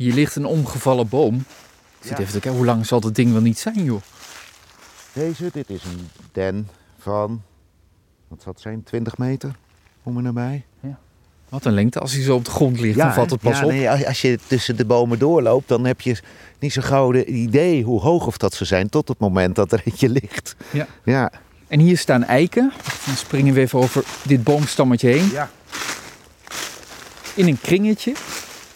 Hier ligt een omgevallen boom. Ik zit Ja. even te kijken, hoe lang zal dat ding wel niet zijn, joh? Deze, dit is een den van, wat zal het zijn, 20 meter om en nabij. Wat een lengte. Als hij zo op de grond ligt, dan valt het pas ja, op. Nee, als- je tussen de bomen doorloopt, dan heb je niet zo'n gouden idee hoe hoog of dat ze zijn tot het moment dat er eentje ligt. Ja. Ja. En hier staan eiken. Dan springen we even over dit boomstammetje heen. Ja. In een kringetje.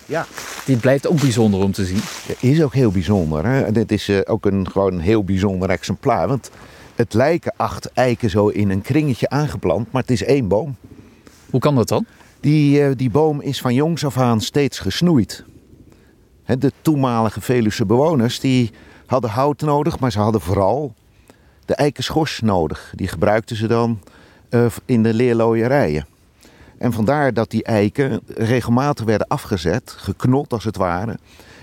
Ja. Dit blijft ook bijzonder om te zien. Is ook heel bijzonder. Hè? Dit is eh, ook een gewoon een heel bijzonder exemplaar. Want het lijken acht eiken zo in een kringetje aangeplant, maar het is één boom. Hoe kan dat dan? Die, eh, die boom is van jongs af aan steeds gesnoeid. Hè, de toenmalige Veluwse bewoners die hadden hout nodig, maar ze hadden vooral de eikenschors nodig. Die gebruikten ze dan eh, in de leerlooierijen. En vandaar dat die eiken regelmatig werden afgezet, geknot als het ware.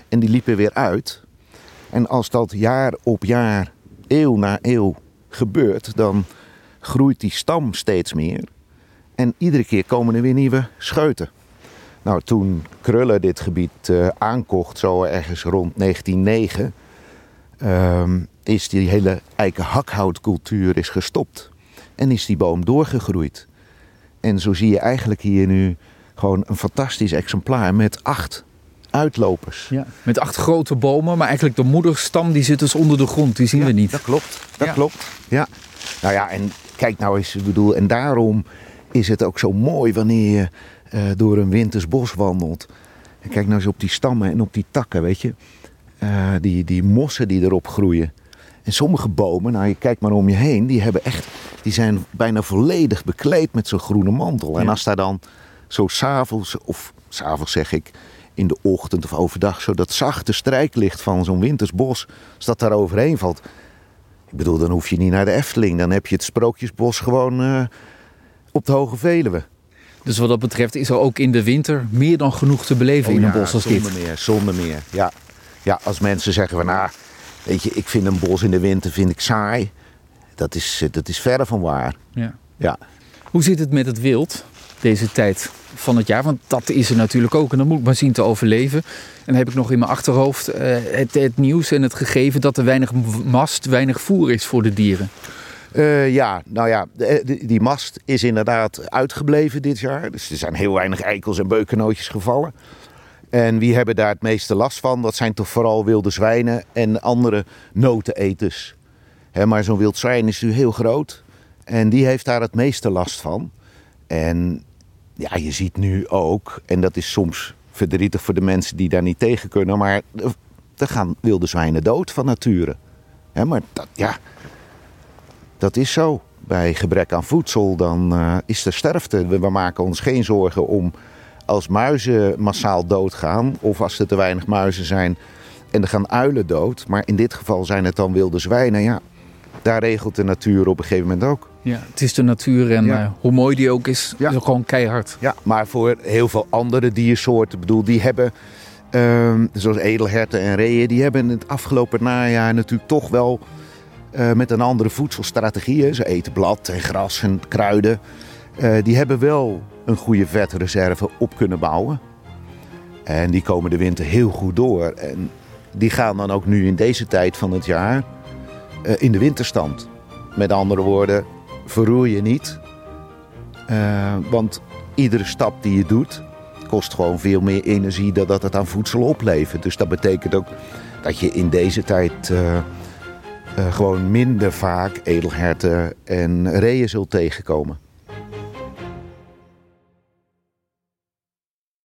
En die liepen weer uit. En als dat jaar op jaar, eeuw na eeuw gebeurt, dan groeit die stam steeds meer. En iedere keer komen er weer nieuwe scheuten. Nou, toen Krullen dit gebied eh, aankocht, zo ergens rond 1909, ehm, is die hele eikenhakhoutcultuur is gestopt. En is die boom doorgegroeid. En zo zie je eigenlijk hier nu gewoon een fantastisch exemplaar met acht uitlopers. Ja. Met acht grote bomen, maar eigenlijk de moederstam die zit dus onder de grond. Die zien Ja, we niet. Dat klopt, dat Ja. klopt. Ja. Nou ja, en kijk nou eens, ik bedoel, en daarom is het ook zo mooi wanneer je eh, door een winters bos wandelt. En kijk nou eens op die stammen en op die takken, weet je. Eh, die, die mossen die erop groeien. En sommige bomen, nou je kijkt maar om je heen, die hebben echt, die zijn bijna volledig bekleed met zo'n groene mantel. En als daar dan zo s'avonds, of s'avonds zeg ik, in de ochtend of overdag, zo dat zachte strijklicht van zo'n wintersbos, als dat daar overheen valt. Ik bedoel, dan hoef je niet naar de Efteling. Dan heb je het Sprookjesbos gewoon eh, op de Hoge Veluwe. Dus wat dat betreft is er ook in de winter meer dan genoeg te beleven in een bos als dit. zonder meer, zonder meer. Ja. ja, als mensen zeggen van, nou, weet je, ik vind een bos in de winter vind ik saai. Dat is, eh, dat is verre van waar. Ja. Ja. Hoe zit het met het wild deze tijd van het jaar? Want dat is er natuurlijk ook en dat moet maar zien te overleven. En dan heb ik nog in mijn achterhoofd eh, het, het nieuws en het gegeven dat er weinig mast, weinig voer is voor de dieren. Eh, ja, nou ja, de- de- die mast is inderdaad uitgebleven dit jaar. Dus er zijn heel weinig eikels en beukennootjes gevallen. En wie hebben daar het meeste last van? Dat zijn toch vooral wilde zwijnen en andere noteneters. Maar zo'n wild zwijn is nu heel groot. En die heeft daar het meeste last van. En ja, je ziet nu ook, en dat is soms verdrietig voor de mensen die daar niet tegen kunnen, maar er gaan wilde zwijnen dood van nature. Maar dat, ja, dat is zo. Bij gebrek aan voedsel dan eh, is er sterfte. We maken ons geen zorgen om als muizen massaal doodgaan. Of als er te weinig muizen zijn en er gaan uilen dood. Maar in dit geval zijn het dan wilde zwijnen. Ja, daar regelt de natuur op een gegeven moment ook. Ja, het is de natuur en Ja. eh, hoe mooi die ook is, Ja. is ook gewoon keihard. Ja, maar voor heel veel andere diersoorten, bedoel, die hebben, ehm, zoals edelherten en reeën, die hebben in het afgelopen najaar natuurlijk toch wel eh, met een andere voedselstrategie. Ze eten blad en gras en kruiden. Eh, die hebben wel een goede vetreserve op kunnen bouwen. En die komen de winter heel goed door. En die gaan dan ook nu in deze tijd van het jaar eh, in de winterstand. Met andere woorden, verroer je niet. Eh, want iedere stap die je doet, kost gewoon veel meer energie dan dat het aan voedsel oplevert. Dus dat betekent ook dat je in deze tijd gewoon minder vaak edelherten en reeën zult tegenkomen.